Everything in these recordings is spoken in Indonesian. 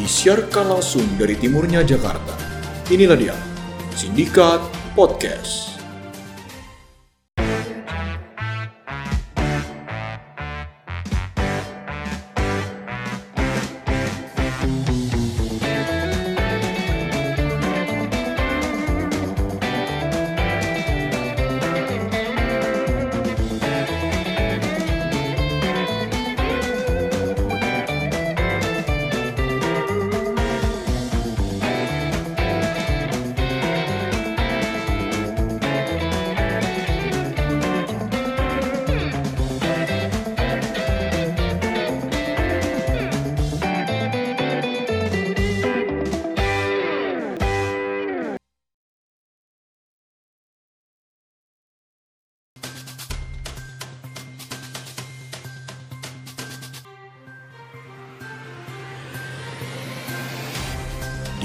Disiarkan langsung dari timurnya Jakarta. Inilah dia, Sindikat Podcast.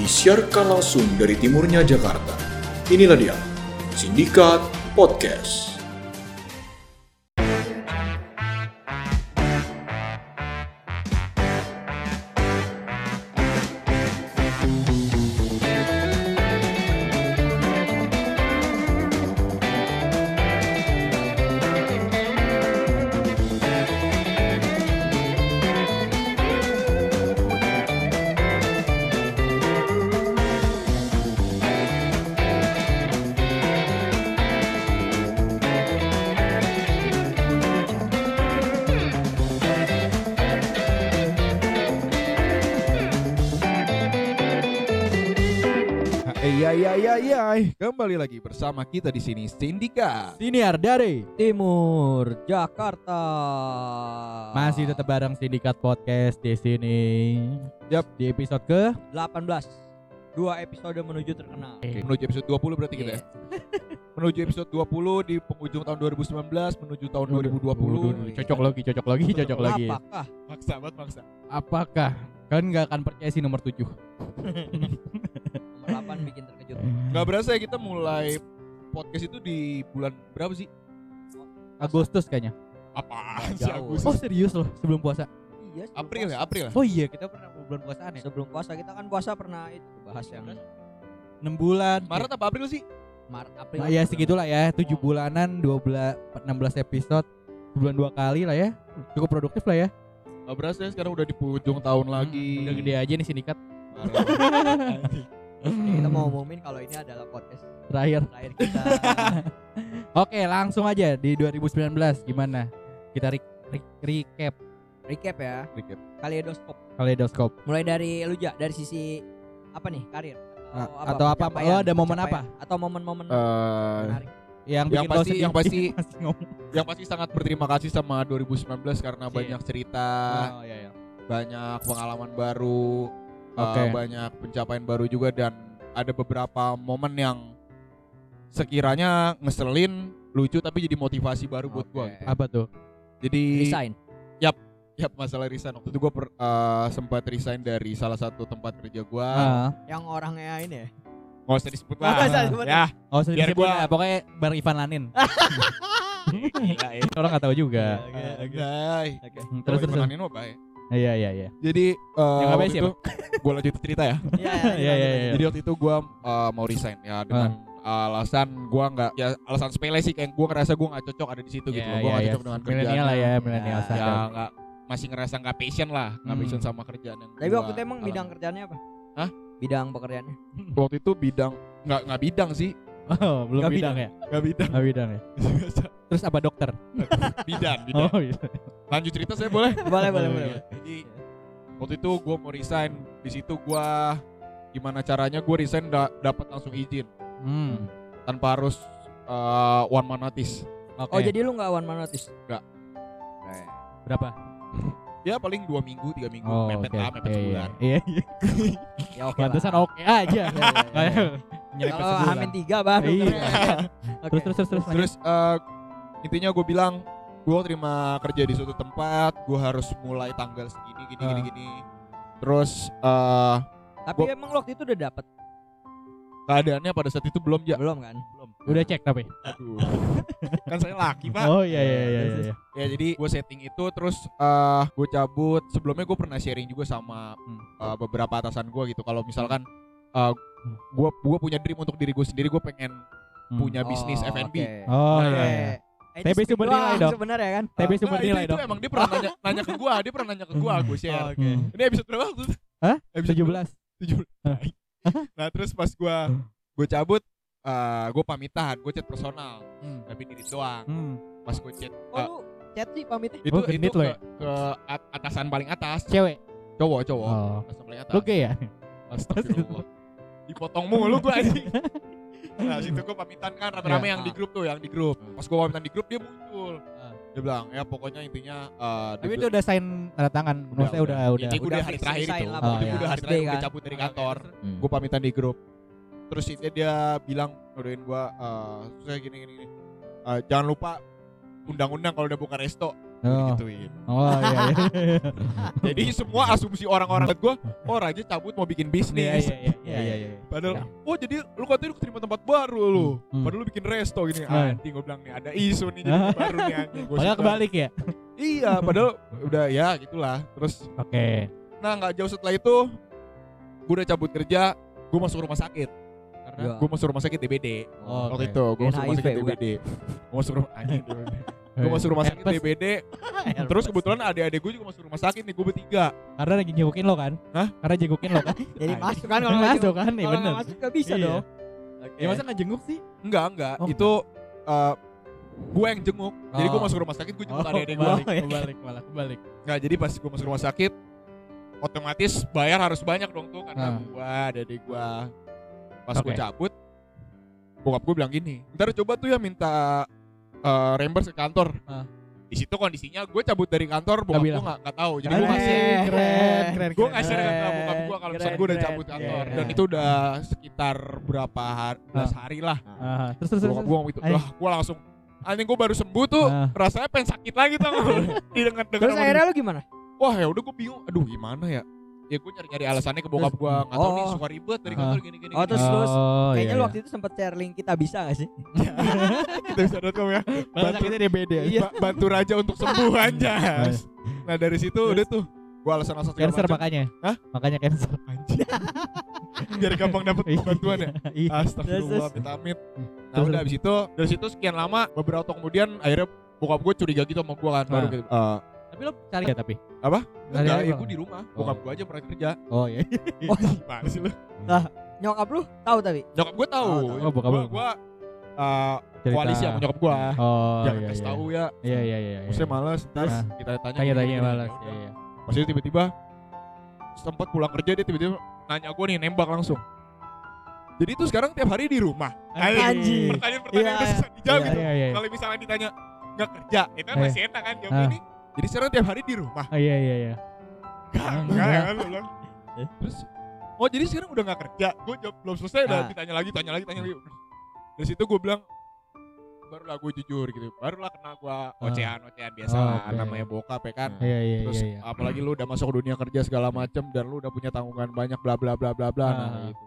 Disiarkan langsung dari timurnya Jakarta. Inilah dia, Sindikat Podcast. Iya iya iya iya, kembali lagi bersama kita di sini Sindikat. Siniar dari Timur Jakarta. masih tetap bareng Sindikat Podcast di sini. Yap. Di episode ke 18. Dua episode menuju terkenal. Menuju episode 20 berarti kita ya. Menuju episode 20 di penghujung tahun 2019 menuju tahun 2020. Cocok lagi, cocok lagi, cocok lagi. Apakah Maksa banget maksa. Apakah kalian nggak akan percaya sih nomor 7? 8 bikin terkejut? Nggak berasa ya kita mulai podcast itu di bulan berapa sih? Agustus kayaknya. Apaan sih, Agustus? Oh serius loh sebelum puasa. Iya, sebelum April ya, puasa. April ya? Oh iya kita pernah bulan puasaan ya. Sebelum puasa kita kan puasa pernah itu bahas yang 6 bulan. Maret apa April sih? Maret April. Nah, ya segitulah ya, 7 bulanan, 12 16 episode, sebulan dua kali lah ya. Cukup produktif lah ya. Nggak berasa ya sekarang udah di penghujung tahun lagi. Udah gede aja nih sindikat Kita mau umumin kalau ini adalah podcast terakhir. terakhir kita. Oke, langsung aja di 2019 gimana? Kita re- re- recap Recap ya. Recap. Kaleidoskop. kaleidoskop. Mulai dari lu Ja, dari sisi apa nih? Karir atau apa? pencapaian, Lo ada momen apa? Atau momen-momen menarik? Yang, Yang pasti- yang pasti- yang pasti sangat berterima kasih sama 2019 karena Iya. banyak cerita, Oh iya iya. banyak pengalaman baru, uh, Oke. banyak pencapaian baru juga dan ada beberapa momen yang sekiranya ngeselin, lucu tapi jadi motivasi baru buat gua. Oke. Apa tuh? Jadi Resign. ya masalah resign waktu itu gua per- uh, sempat resign dari salah satu tempat kerja gua. Ah, Yang orangnya ini ya. Nggak usah disebut Nggak lah. usah disebut. ya, oh sedih Biar gua- lah, pokoknya bareng Ivan Lanin. gila ya. Orang nggak tahu juga. Oke, oke. Hai. Oke. Hmm, Terus terus. terus. Ini mah baik. Iya iya iya. Jadi uh, Yang waktu itu gua lanjut cerita ya. Iya, Iya, iya, iya. Jadi waktu itu gua uh, mau resign ya dengan alasan gua nggak ya alasan sepele sih kayak gua ngerasa gua nggak cocok ada di situ gitu loh. Gua nggak cocok dengan kerjaan. Milenial lah ya, milenial Ya, Ya nggak masih ngerasa nggak passion lah, nggak Hmm. passion sama kerjaan yang Tapi gua waktu itu emang alami. bidang kerjaannya apa? Hah? Bidang pekerjaannya. waktu itu bidang nggak nggak bidang sih, Oh, belum Nggak bidang, ya? nggak bidang. Nggak bidang ya. Terus apa dokter? bidan, bidan. Oh iya. Lanjut cerita saya boleh? boleh, boleh, Oh, boleh. iya. Jadi waktu itu gua mau resign, di situ gua gimana caranya gua resign da- dapat langsung izin Hmm. tanpa harus uh, one man notice. Oke. Oh, jadi lu nggak one man notice? Nggak. berapa? Ya paling dua minggu, tiga minggu, Oh, mepet oke. lah, mepet Iya, sebulan. Iya, iya. Ya oke. Pantesan lah. oke aja. Nyerempet Kalau sebulan. hamin tiga baru. Iya. Oke. Terus terus terus terus. Terus eh, intinya gue bilang gue terima kerja di suatu tempat, gue harus mulai tanggal segini, gini, gini, Ah. gini. Terus eh Tapi gua- emang waktu itu udah dapet keadaannya pada saat itu belum ya, belum kan? belum. Udah cek tapi. Aduh. kan saya laki, Pak. Oh iya iya iya iya. iya. Ya jadi gue setting itu terus eh gue cabut. Sebelumnya gue pernah sharing juga sama Hmm. eh, beberapa atasan gue gitu. Kalau misalkan eh gue gue punya dream untuk diri gue sendiri, gue pengen Hmm. punya bisnis Oh, F&B. oke. Oh Nah, iya. Oke. iya. TB itu sumber nilai dong. Sebenarnya kan. TB sumber nah, nilai itu, dong. itu emang dia pernah nanya, nanya ke gue, dia pernah nanya ke gue, gue share. Oh, Oke. Hmm. Ini episode berapa? Hah? Episode 17. tujuh nah terus pas gua gue cabut eh gue pamitan gue chat personal Hmm. tapi diri doang Hmm. pas gue chat Oh lu chat sih pamitnya. itu Oh, itu ke, ya? ke at- atasan paling atas Cewek. cowok cowok Oh. atasan paling atas Lu gay ya? Astagfirullah dipotong mulu gue anjing nah situ gue pamitan kan rame-rame Ya. yang di grup tuh yang di grup pas gue pamitan di grup dia muncul Ah. dia bilang ya pokoknya intinya eh, Tapi dia itu udah sign tanda tangan. Maksudnya udah udah. Ini gue udah Udah hari terakhir itu Oh, Itu iya. udah hari terakhir gue kan. cabut dari kantor Hmm. gue pamitan di grup terus itu dia bilang udahin gue uh, saya gini gini, gini. Eh, jangan lupa undang-undang kalau udah buka resto Oh. gituin Oh iya iya. jadi semua asumsi orang-orang buat gue oh Raja cabut mau bikin Iya bisnis iya iya iya iya. iya. padahal oh jadi lu katanya lu keterima tempat baru lu Hmm. padahal lu bikin resto gini Hmm. anjing gue bilang nih ada isu nih jadi baru nih anjing Padahal kebalik ya. iya padahal udah ya gitulah terus Oke. nah nggak jauh setelah itu gue udah cabut kerja gue masuk rumah sakit karena Ya. gue masuk rumah sakit DBD Oh, waktu itu gue masuk rumah sakit? DBD gue masuk rumah anjing gue masuk rumah sakit Herpes. DBD terus kebetulan adik-adik gue juga masuk rumah sakit nih gue bertiga Karena lagi jengukin lo kan? Hah? Karena jengukin lo kan? Jadi masuk kan kalau masuk masuk kan? Iya bener. nggak masuk gak bisa Iya. dong. Ya masa nggak jenguk sih? enggak enggak Oh, itu eh, gue yang jenguk jadi gue Oh. masuk rumah sakit gue jenguk Oh, adik-adik gue kebalik, Oh, iya. kebalik malah kebalik. nah jadi pas gue masuk rumah sakit otomatis bayar harus banyak dong tuh karena Ah. gue adik-adik gue pas gue Oke. cabut bokap gue bilang gini ntar coba tuh ya minta eh, reimburse ke kantor Ah. di situ kondisinya gue cabut dari kantor bokap gue nggak nggak tahu jadi gue masih keren, keren. gue share ke bokap gue kalau misalnya gue udah cabut keren. kantor dan itu udah sekitar berapa hari, belas Ah. hari lah Ah, terus terus terus. bokap gue ngomong itu Ayo. wah gue langsung anjing gue baru sembuh tuh Ah. rasanya pengen sakit lagi tau gak lu? didengar dengar Terus akhirnya lu gimana? wah ya udah gue bingung aduh gimana ya ya gue nyari nyari alasannya ke bokap gue nggak tahu nih Oh. suka ribet dari Ah. kantor gini gini Oh, gini. terus terus Oh, kayaknya iya, lu iya. waktu itu sempet share link kita bisa gak sih? kita bisa com ya bantu, sakitnya DBD. Iya. ba- bantu raja untuk sembuh anjas nah dari situ udah tuh gue alasan-alasan Cancer macam. makanya. Hah? Makanya cancer. biar gampang dapet bantuan ya Iya. Astagfirullah, Terus, minta amit. Nah Terus, udah habis itu dari situ sekian lama beberapa tahun kemudian akhirnya bokap gue curiga gitu sama gue kan baru Nah. gitu. eh, Tapi lo cari ya tapi. Apa? Cari enggak, ya gue di rumah. Bokap Oh. gue aja pernah kerja. Oh iya. Oh, Gimana sih lu? nyokap lu tahu tapi. Nyokap gue tahu. Oh, tahu. Oh, bokap Gue lu. gue eh, Cerita. koalisi sama nyokap gue. Oh Jangan iya. kasih iya. tahu ya. Iya iya iya. iya. Maksudnya males. Terus Ah. kita tanya. Tanya-tanya gini, gini. malas. Iya iya. Pas itu tiba-tiba sempat pulang kerja dia tiba-tiba nanya gue nih nembak langsung. Jadi itu sekarang tiap hari di rumah. Anjing. Pertanyaan-pertanyaan Iya, iya. susah dijawab Iya gitu. iya iya. Kalau misalnya ditanya nggak kerja, itu kan masih enak kan jawab Ah. ini. Jadi sekarang tiap hari di rumah. Ah, Iya iya iya. Enggak, Enggak. ya bilang. Eh. Terus Oh jadi sekarang udah gak kerja Gue jawab belum selesai udah Ah. ditanya lagi Tanya lagi tanya lagi Dari situ gue bilang Barulah gue jujur gitu Barulah kena gue ocehan-ocehan biasa Oh, oke. Namanya bokap ya kan Iya iya Terus iya. iya. apalagi lu udah masuk dunia kerja segala macem Dan lu udah punya tanggungan banyak bla bla bla bla bla nah, Ah. gitu.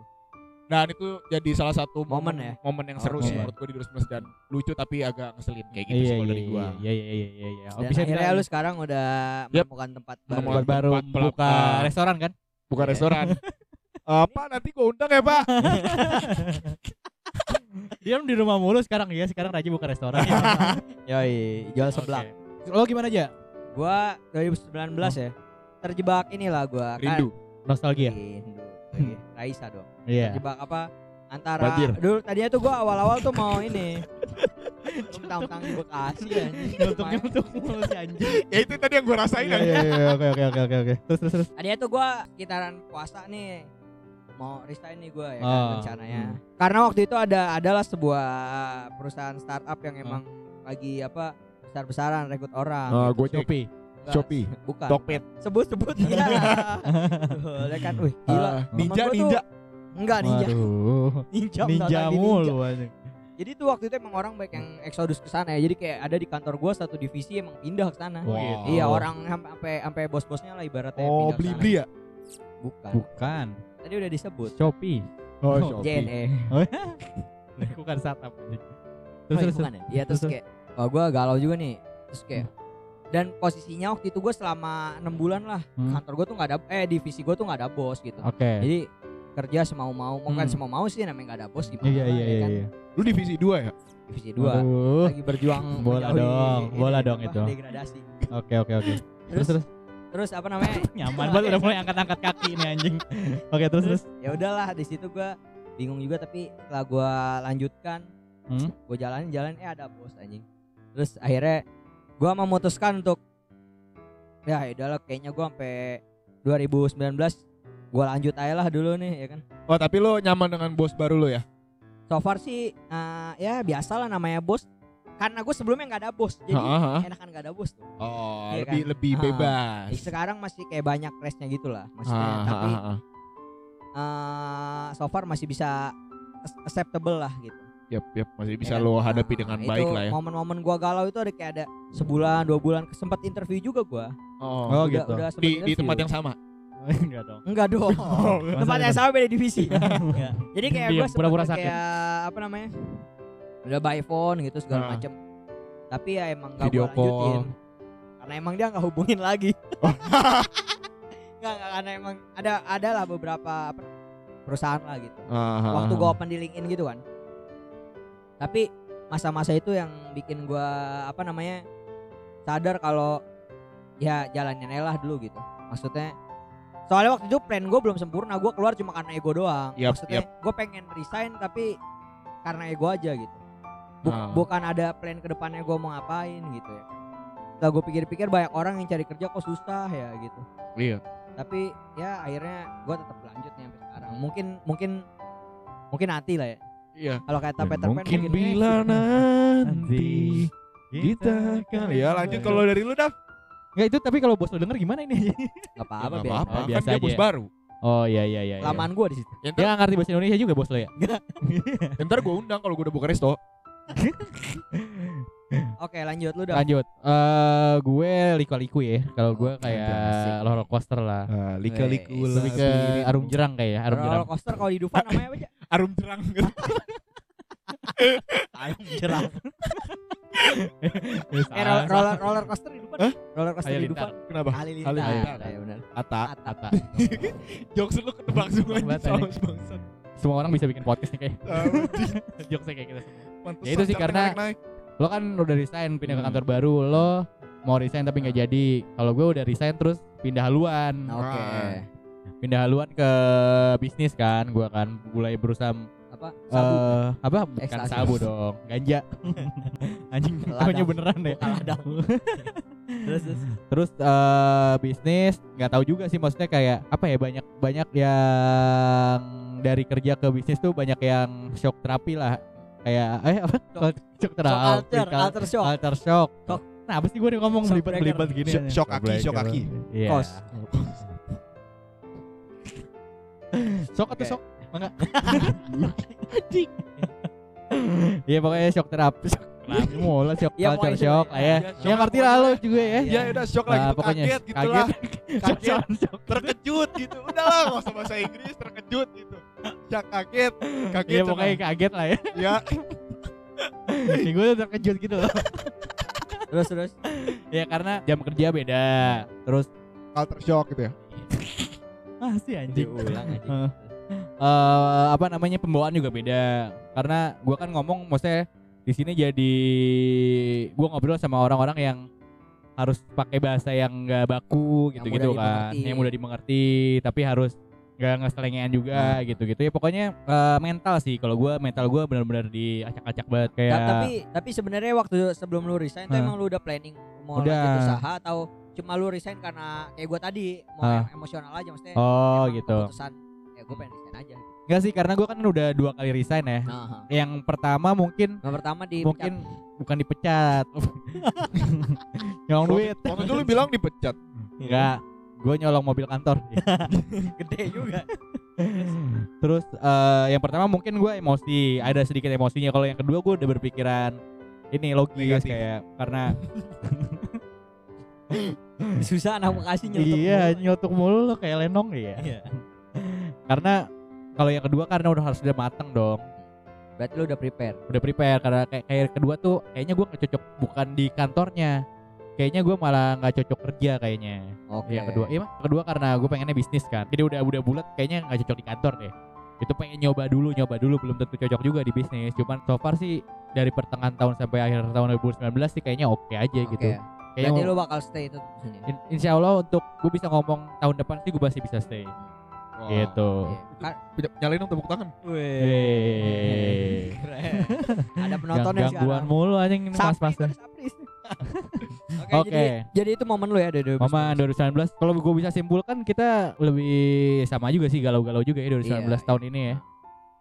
Dan itu jadi salah satu Momen momen, ya? momen yang seru Oke. sih menurut gue di 2019 dan lucu tapi agak ngeselin kayak gitu Iya sih iya kalau dari iya gua. iya iya iya iya iya. Oh, Dan bisa akhirnya lu sekarang udah Yep. menemukan tempat baru. Menemukan tempat baru tempat buka ah. restoran kan? Bukan restoran. Apa nanti gue undang ya pak? Dia di rumah mulu sekarang ya. Sekarang Raji buka restoran. Yoi, jual sebelah. Oke. Lo gimana aja? Gua 2019 ya. Terjebak inilah gua kan. Rindu. Nostalgia. Rindu. Iya, Raisa dong. Iya. Terjebak apa? Antara Banjir. dulu tadinya tuh gua awal-awal tuh mau ini. Tentang-tentang di Bekasi anjing. Nyuntuk-nyuntuk mulu si anjing. Ya itu tadi yang gue rasain. Iya iya iya oke oke oke oke oke. Terus terus terus. Tadinya tuh gua sekitaran puasa nih mau resign nih gua ya kan Oh, rencananya. hmm. Karena waktu itu ada adalah sebuah perusahaan startup yang emang lagi apa besar-besaran rekrut orang. Ah, gitu. gue Shopee. Shopee. Bukan. Tokped. Sebut-sebut iya. Ya kan, wih, gila. Ah, Temen ninja gua tuh- ninja. Enggak ninja. Waduh. Ninja, Ninja mulu anjing. Jadi tuh waktu itu emang orang baik yang eksodus ke sana ya. Jadi kayak ada di kantor gua satu divisi emang pindah ke sana. Wow. Iya, orang sam- sampai sampai bos-bosnya lah ibaratnya Oh pindah ke beli sana. beli ya? Bukan. Bukan. Tadi udah disebut. Shopee. Oh Oh, Shopee. JNE. Lingkungan startup. anjing. Oh, Terus iya, terus. bukan ya? Iya terus terus. kayak oh gue galau juga nih. Terus kayak dan posisinya waktu itu gue selama enam bulan lah Hmm. kantor gue tuh nggak ada eh divisi gue tuh nggak ada bos gitu. Oke. Jadi kerja semau mau mau kan Hmm. semau mau sih namanya nggak ada bos gimana? Iya iya ya iya kan? iya. Lu divisi 2 ya? Divisi dua Aduh. lagi berjuang Bola menjauhi dong, ini, bola apa, dong itu. Degradasi. Oke oke oke. Terus Terus terus. terus apa namanya? Nyaman banget udah mulai angkat-angkat kaki nih anjing. Oke terus terus. ya udahlah di situ gue bingung juga tapi setelah gue lanjutkan Hmm? gue jalanin jalan eh ada bos anjing terus akhirnya gue memutuskan untuk ya udahlah kayaknya gue sampai 2019 gue lanjut aja lah dulu nih ya kan Oh, tapi lu nyaman dengan bos baru lu ya? so far sih eh, ya biasa lah namanya bos karena gue sebelumnya nggak ada bos jadi Ha, ha. enakan nggak ada bos tuh Oh, Iya lebih kan? lebih Ah. bebas. sekarang masih kayak banyak resnya gitu lah maksudnya Ah, ha, tapi ha, ha. eh, so far masih bisa ac- acceptable lah gitu Yap, yap, masih bisa Ya kan? lo hadapi Nah, dengan baik lah ya. Momen-momen gua galau itu ada kayak ada sebulan dua bulan sempat interview juga gua. Oh, Oh, udah, gitu. Udah di di tempat yang sama. Enggak dong. enggak dong. tempat yang sama beda divisi. Ya. Jadi kayak gua pura-pura sakit. kayak apa namanya? Udah by phone gitu segala Nah. macem Tapi ya emang gak Video gua lanjutin. call. Karena emang dia nggak hubungin lagi. Enggak, enggak karena emang ada ada lah beberapa apa, perusahaan lah gitu. Ah, waktu ah, gua open di LinkedIn gitu kan. Tapi masa-masa itu yang bikin gua apa namanya sadar kalau ya jalannya lah dulu gitu. Maksudnya soalnya waktu itu plan gue belum sempurna, gue keluar cuma karena ego doang. Yap, Maksudnya gue pengen resign tapi karena ego aja gitu. Bu- Ah. Bukan ada plan ke depannya gue mau ngapain gitu ya. Setelah gue pikir-pikir banyak orang yang cari kerja kok susah ya gitu Iya. tapi ya akhirnya gue tetap lanjut nih sampai sekarang mungkin mungkin mungkin nanti lah ya Iya. kalau kata Dan Peter Pan mungkin mungkin bila nanti kita kan ya lanjut kalau dari lu dah Enggak itu tapi kalau bos lo denger gimana ini? nggak apa-apa biar apa-apa Oh, kan biasa dia aja bos ya. baru Oh iya iya iya. iya. lamaan gue di situ ya, Dia ntar, nggak ngerti bahasa Indonesia juga bos lo ya? ntar gue undang kalau gue udah buka resto oke lanjut lu dah Lanjut. Eh gue liku-liku ya. Kalau gue Oke, kayak roller coaster lah. lika-liku Wes. Lebih ke arum jerang kayak ya, arum jerang. roller coaster kalau di Dufan namanya apa arum terang arum jerang Wes, eh roller, roller, roller coaster di Dufan Hah? roller coaster di. Dufan kenapa Halilintar Halilintar. ya benar Ata Ata. Kata. jokes lu ketebak semua bangsat Semua orang bisa bikin podcast nih kayak. Jokesnya kayak kita semua. Ya itu sih karena- Lo kan udah resign pindah ke Hmm. kantor baru, lo mau resign tapi nggak jadi. Kalau gue udah resign terus pindah haluan. oke Ah. Pindah haluan ke bisnis kan, gue kan mulai berusaha apa sabu eh, apa bukan Ekstasi. sabu dong, ganja. Anjing, namanya beneran deh. Terus terus Terus eh, bisnis nggak tahu juga sih maksudnya kayak apa ya banyak banyak yang dari kerja ke bisnis tuh banyak yang shock terapi lah kayak eh apa Shock. shock Shock terapi alter, kal- alter shock. alter shock Shock. Kenapa sih gue ngomong belibet belibet gini Shock- shock kaki, shock kaki. Iya. Kos. Shock atau Oke. shock? Enggak. Iya pokoknya shock terapi. Shock terapi mulu shock Iya, culture shock lah ya. ya. Shock lah ngerti lah lo juga ya. ya udah shock Nah, lah gitu pokoknya kaget gitu lah kaget Shock, shock. terkejut gitu udah lah nggak usah bahasa Inggris terkejut gitu ya kaget kaget Iya pokoknya kaget lah ya. ya Nih gue terkejut gitu loh. terus terus ya karena jam kerja beda. Terus culture shock gitu ya masih anjing. diulang aja Heeh. Eh, apa namanya pembawaan juga beda. Karena gua kan ngomong maksudnya di sini jadi gua ngobrol sama orang-orang yang harus pakai bahasa yang nggak baku gitu-gitu kan, dimengerti. yang mudah dimengerti tapi harus nggak ngeselengean juga gitu-gitu. Ya pokoknya eh, mental sih. Kalau gua mental gua benar-benar diacak-acak banget. Kayak Ta- tapi tapi sebenarnya waktu sebelum lu resign tuh Hah. emang lu udah planning mau Udah. lanjut usaha atau cuma lu resign karena kayak gua tadi mau yang emosional aja maksudnya oh gitu. keputusan ya gua pengen resign aja. Gitu. Enggak sih karena gua kan udah dua kali resign ya. Nah, yang pertama mungkin yang pertama di mungkin bukan dipecat. Nyolong duit. waktu itu lu bilang dipecat? Enggak gue nyolong mobil kantor gede juga terus eh, yang pertama mungkin gue emosi ada sedikit emosinya kalau yang kedua gue udah berpikiran ini logis Negatif. kayak karena susah anak bekasi nyelotok iya mulu. nyotok mulu lo kayak lenong ya Iya. karena kalau yang kedua karena udah harus udah mateng dong Berarti lu udah prepare. udah prepare karena kayak kayak kedua tuh kayaknya gue cocok bukan di kantornya kayaknya gue malah nggak cocok kerja kayaknya Oke. yang kedua iya kedua karena gue pengennya bisnis kan jadi udah udah bulat kayaknya nggak cocok di kantor deh itu pengen nyoba dulu nyoba dulu belum tentu cocok juga di bisnis cuman so far sih dari pertengahan tahun sampai akhir tahun 2019 sih kayaknya oke aja Oke. gitu kayaknya Berarti mau- lu bakal stay itu di sini. in- insya Allah untuk gue bisa ngomong tahun depan sih gue masih bisa stay gitu Iya. Kan Punya- Nyalain dong tepuk tangan. Yeay. ada penonton yang gangguan mulu anjing mas-mas Oke, Oke. jadi, jadi itu momen lu ya dari 2019. Mama 2019 kalau gue bisa simpulkan kita lebih sama juga sih galau-galau juga ya 2019 Iya, tahun ini ya.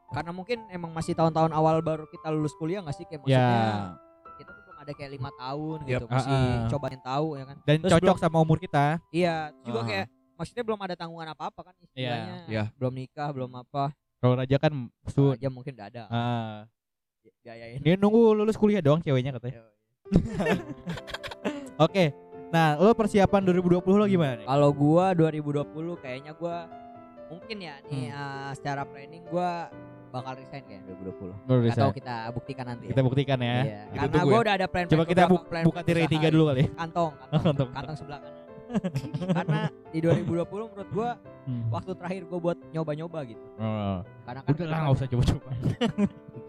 Karena mungkin emang masih tahun-tahun awal baru kita lulus kuliah gak sih kayak maksudnya Ya. kita tuh belum ada kayak lima tahun Yep. gitu masih Ah, ah. cobain tahu ya kan. Dan Terus cocok belum- sama umur kita. Iya, terus juga Ah. kayak maksudnya belum ada tanggungan apa-apa kan istilahnya. Iya. Belum nikah, belum apa. Kalau raja kan Su su aja mungkin udah ada. ah. Gayain. Dia nunggu lulus kuliah doang ceweknya katanya. Oke. Nah, lo persiapan 2020 lo gimana nih? Kalau gua 2020 kayaknya gua mungkin ya nih Hmm. eh, secara planning gua bakal resign kayak 2020. Baru Gak bisa. tahu kita buktikan nanti. Kita buktikan ya. Iya, Kita Karena gua ya. udah ada plan. Coba kita bu buka tirai tiga dulu kali. ya. Kantong, Kantong. kantong, kantong sebelah kanan. Karena di 2020 menurut gua Hmm. waktu terakhir gua buat nyoba-nyoba gitu. Oh. Karena kan Udah lah nggak usah coba-coba.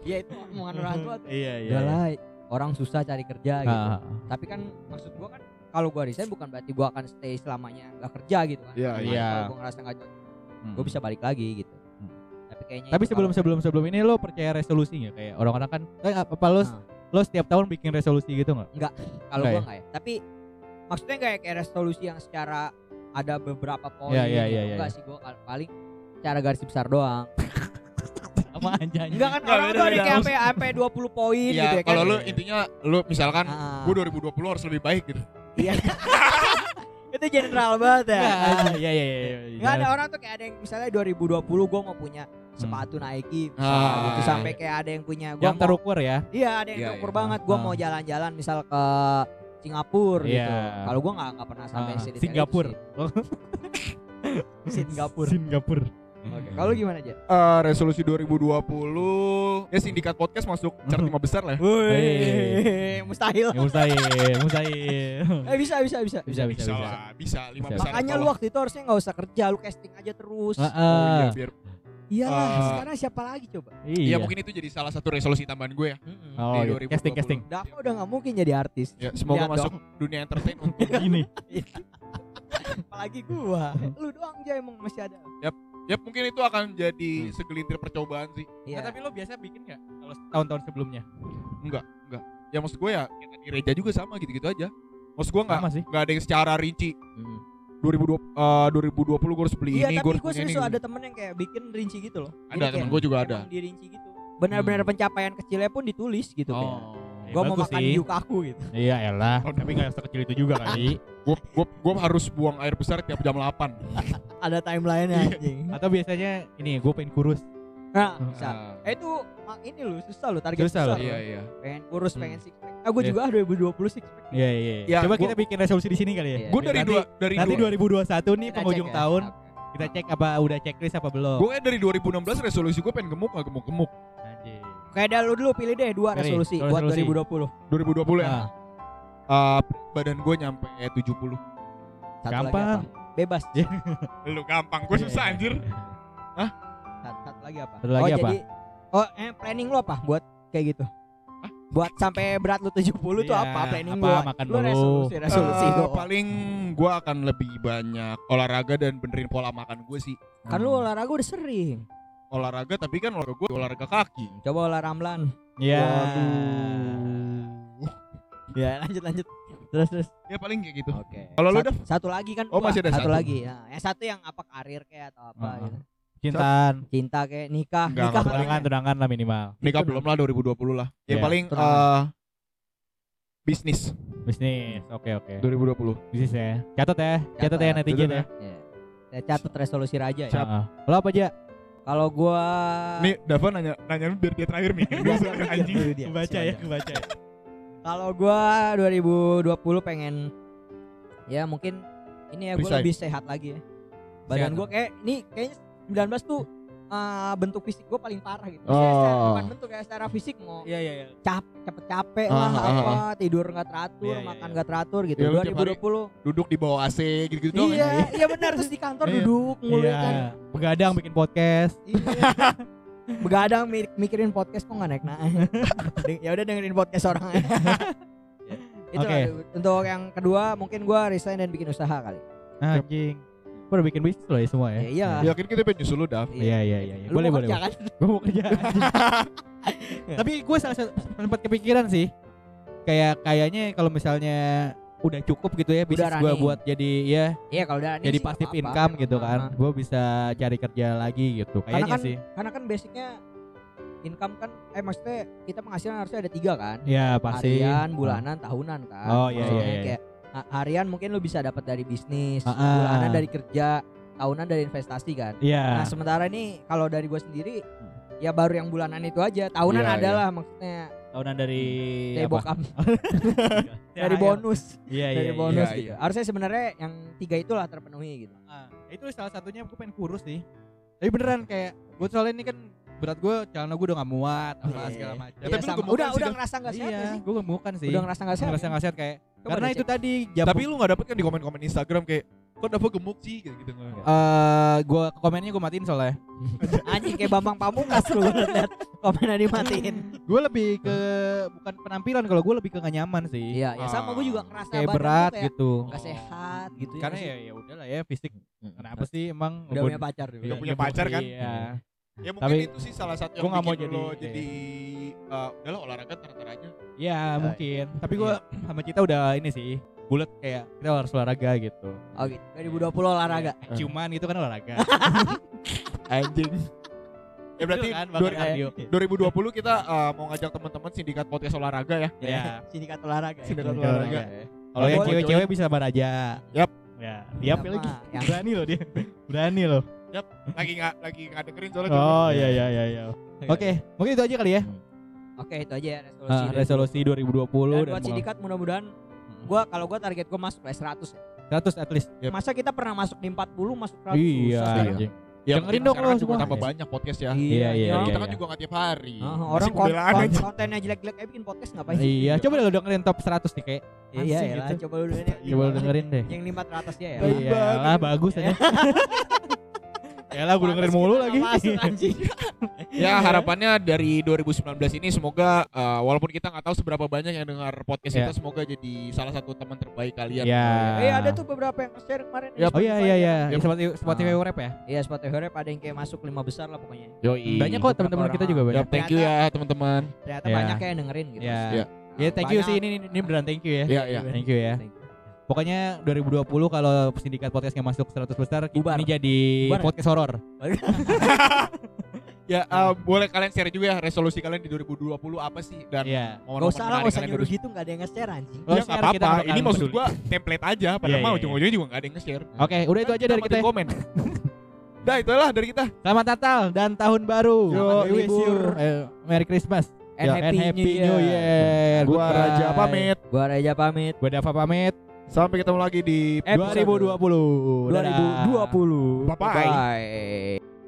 Iya itu omongan orang tua tuh. Iya iya. Udah lah, orang susah cari kerja gitu. Ah, Tapi kan maksud gua kan kalau gua resign bukan berarti gua akan stay selamanya nggak kerja gitu kan. Iya, Cuman iya. Kalau gua ngerasa nggak cocok, hmm. gua bisa balik lagi gitu. Hmm. Tapi kayaknya Tapi sebelum kalau- sebelum sebelum ini lo percaya resolusi nggak kayak orang-orang kan eh, apa, apa lo Nah. lo setiap tahun bikin resolusi gitu nggak? kalau Enggak gua nggak ya. Tapi maksudnya kayak kayak resolusi yang secara ada beberapa poin Iya, iya, gitu. iya, iya, enggak iya. sih gua paling cara garis besar doang. Apa aja? Enggak kan orang beda, tuh ada kayak sampai sampai 20 poin gitu Iya, ya kan. kalau lu intinya lu misalkan Ah. gue 2020 harus lebih baik gitu. Iya. itu general banget ya. Iya iya iya. Enggak ada orang tuh kayak ada yang misalnya 2020 gua mau punya sepatu Nike misalnya Ah. gitu sampai kayak ada yang punya gua yang mau terukur ya. Iya, ada yang Iya, terukur iya. banget gua Ah. mau jalan-jalan misal ke Singapura gitu. Iya. Kalau gua nggak nggak pernah sampai Ah, Singapura. Singapura. Singapura. Oke. Kalau gimana aja? Eh, resolusi 2020 ya sindikat podcast masuk chart lima besar lah. ya. Wih, mustahil. Ya, mustahil, mustahil. Eh bisa bisa bisa. Bisa bisa Bisa bisa. lah, bisa lima Bisa. besar. Makanya lu waktu itu harusnya nggak usah kerja, lu casting aja terus. Ah, Oh, iya, biar Iyalah, Ah. sekarang siapa lagi coba? Iya Iya. mungkin itu jadi salah satu resolusi tambahan gue ya. Oh, di iya. 2020. casting casting. Dava udah nggak mungkin jadi artis. Ya, semoga Lihat masuk dunia entertain untuk Ini. Apalagi gua. Lu doang aja emang masih ada. Ya mungkin itu akan jadi segelintir percobaan sih. Iya. Nah, tapi lo biasa bikin nggak kalau tahun-tahun sebelumnya? Enggak, enggak. Ya maksud gue ya kayak tadi Reja juga sama gitu-gitu aja. Maksud gue sih. enggak ada yang secara rinci Mm. 2020 eh, 2020 gue harus beli Iya ini, gue tapi harus gue ini. ada temen yang kayak bikin rinci gitu loh. Ada, Jadi kayak temen gua juga ada. emang Dirinci gitu. Benar-benar pencapaian kecilnya pun ditulis gitu kayak. Oh. Ya, Gue mau makan sih. yukaku gitu. Iya elah, Oh, tapi nggak sekecil itu juga kali. Gue gue gue harus buang air besar tiap jam 8. Ada timeline-nya anjing. Atau biasanya ini gue pengen kurus. Nah, bisa. Ah, Eh itu mak- ini loh susah loh target Susah susah, loh. loh. iya iya. Pengen kurus, Hmm. pengen six pack. Ah gue Iya. juga ah 2020 six pack. Iya iya. Ya, Coba gua- kita bikin resolusi di sini kali ya. Iya. Gue dari Nanti- dua dari Nanti dua, 2021 nih Kita penghujung ya. tahun kita cek apa udah checklist apa belum. gue dari 2016 resolusi gue pengen gemuk gak gemuk gemuk. Anjing. Kayak dah lu dulu pilih deh dua Pilih, resolusi resolusi. buat 2020. 2020 ya. Ah, Eh, badan gue nyampe 70. Satu Gampang. Bebas. Iya. Lu gampang, gue susah anjir. Satu, satu lagi apa? Satu lagi oh apa? jadi oh eh planning lu apa buat kayak gitu? Buat sampai berat lu 70 tuh Iya, apa planning apa, lu? makan lu mulu. resolusi resolusi doang. paling gue akan lebih banyak olahraga dan benerin pola makan gue sih. Kan lu olahraga udah sering. Olahraga tapi kan olahraga gue olahraga kaki. Coba olahraga ramlan. Iya. Waduh. Ya lanjut lanjut. Terus terus. Ya paling kayak gitu. Oke. Kalau lu, Dav? Satu lagi kan. Oh, masih ada satu satu. lagi. Nah, yang satu yang apa karir kayak atau apa Ah. gitu. Cintaan. Cinta kayak nikah, Enggak, nikah Tunangan, tunangan lah minimal. Nikah belum lah 2020 lah. Ya Iya, paling eh bisnis Bisnis. Oke oke. 2020. Bisnis ya. Catat ya. Catat ya netizen Catat ya. Iya. Ya, catat resolusi raja ya. Lo apa aja? Kalau gua Nih, Dava nanya nanya biar dia terakhir nih. Dia mikir anjing. Kebaca ya, kebaca ya. Kalau gua 2020 pengen ya mungkin ini ya gua Resign. lebih sehat lagi ya. Badan Sehat. gua kayak ini kayaknya 19 tuh eh, bentuk fisik gue paling parah gitu. Oh. Secara- bukan bentuk ya secara fisik mau Iya iya iya. cap cepet capek Ah, lah ah, apa ah. tidur nggak teratur Iya, iya, makan iya. nggak teratur gitu hari 2020 Duduk di bawah AC gitu-gitu doang. iya iya benar terus di kantor Iya. duduk mulu Iya. kan Begadang bikin podcast. Iya. begadang mi- mikirin podcast kok nggak naik naik ya udah dengerin podcast orang itu Oke. lah. untuk yang kedua mungkin gua resign dan bikin usaha kali Anjing. Udah bikin bisnis loh ya semua ya. ya, iya Yakin kita pengen nyusul lu, Dav. Iya iya iya. iya. Lu Boleh boleh. kan Gue mau kerja. Tapi gue salah satu sempat kepikiran sih. Kayak kayaknya kalau misalnya udah cukup gitu ya bisnis gue buat jadi ya iya kalau udah jadi pasif income gitu Ah, kan. Gue bisa cari kerja lagi gitu. Karena Kayaknya kan- sih. karena kan basicnya income kan eh maksudnya kita penghasilan harusnya ada tiga kan Ya pasti. harian bulanan tahunan kan Oh, iya, Maksudnya iya, iya. kayak harian mungkin lu bisa dapat dari bisnis Ah, ah. bulanan dari kerja tahunan dari investasi kan Iya. nah sementara ini kalau dari gue sendiri ya baru yang bulanan itu aja tahunan Iya, adalah maksudnya Tahunan dari dari apa? bokap dari bonus Iya iya. dari iya. bonus iya, gitu iya. harusnya sebenarnya yang tiga itulah terpenuhi gitu Ah, itu salah satunya gue pengen kurus sih. Tapi beneran kayak gue soalnya ini kan berat gue celana gue udah gak muat apa Iya. segala macam. Ya, Iya, tapi udah sih, udah ngerasa nggak sehat Iya, sih gue gemukan sih. udah ngerasa nggak sehat ngerasa nggak sehat kayak Coba karena itu cek. tadi jam Tapi lu gak dapet kan di komen-komen Instagram kayak kok dapat gemuk sih gitu gitu eh gue komennya gue matiin soalnya. anjing kayak Bambang Pamungkas lu lihat komennya dimatiin gue lebih ke bukan penampilan kalau gue lebih ke gak nyaman sih. iya ya sama gue juga ngerasa Kayak berat gua kayak gitu. nggak sehat gitu Karena sih. ya ya udahlah ya fisik. Kenapa sih emang udah punya pacar. Udah punya pacar kan? Iya. Ya mungkin Tapi- itu sih salah satu Gua yang mau bikin jadi- lo iya. jadi uh, udahlah olahraga ntar aja. Iya mungkin. Tapi gue sama Cita udah ini sih bulat kayak kita harus olahraga gitu. Oh gitu. 2020 olahraga. Iya. Cuman itu kan olahraga. Anjing. Ya berarti kan, dua- bakar kardio. 2020 kita uh, mau ngajak teman-teman sindikat podcast olahraga ya. Iya. Sindikat olahraga. ya. Sindikat Sindikat olahraga. Kalau yang cewek-cewek bisa baraja. Yap. Ya, Sama lagi. yang- Berani loh dia. Berani loh. Lagi nggak lagi nggak dengerin soalnya. Oh iya iya iya iya. Oke, mungkin itu aja kali ya. Oke itu aja ya resolusi. Ah, resolusi 2020 Dan dan buat sindikat mudah-mudahan gua kalau gua target gua masuk lah 100 ya. 100 at least. Yep. Masa kita pernah masuk di 40 masuk 100 Iya. susah. Ya, Dengerin mungkin dong lo semua. tambah banyak podcast ya. Iya, iya, iya. Kita iya. kan juga nggak tiap hari. Masih orang kon- pembelaan kon- aja. kontennya jelek-jelek aja bikin podcast ngapain? Iya, coba lo dengerin top 100 nih kayak. Iya, iya lah, gitu. coba lu dengerin. Coba lo dengerin deh. Yang 500 ya ya. Iya bagus aja. Ya lah gue dengerin mulu lagi. Masuk anjing. Ya harapannya dari 2019 ini semoga uh, walaupun kita nggak tahu seberapa banyak yang dengar podcast Ya. kita semoga jadi salah satu teman terbaik kalian. Ya. Eh ada tuh beberapa yang share kemarin. Yap. Oh iya iya iya, Yap. Spotify Spotify rap ya. Iya Spotify Rap ada yang kayak masuk lima besar lah pokoknya. Yoi. Banyak kok teman-teman kita juga Ya, banyak. thank you ya teman-teman. Ternyata Ya. banyak yang dengerin gitu. Ya. Iya. Ya thank you sih ini ini beneran thank you ya. Iya iya. Thank you ya. Thank you. Pokoknya 2020 kalau sindikat podcast nggak masuk 100 besar Bubar. ini jadi Bubar. podcast horor. Ya uh, boleh kalian share juga ya resolusi kalian di 2020 apa sih dan Iya. Gak momen-momen usah lah, usah nyuruh gitu, gak ada yang nge-share anjing. Lo Ya nggak share, apa-apa. nggak Ini maksud gua template aja. Padahal Iya, mah iya, ujung-ujungnya juga nggak ada yang nge-share. Oke, udah itu aja dari kita. komen. Dah itulah dari kita. Selamat Natal dan tahun baru. Yo, libur. eh, Merry Christmas And happy, and Happy New New Year. Year. Gua. Raja pamit. Gua Raja pamit. Gua Dava pamit. Sampai ketemu lagi di Episode 2020. Dadah. 2020. Bye-bye. Bye.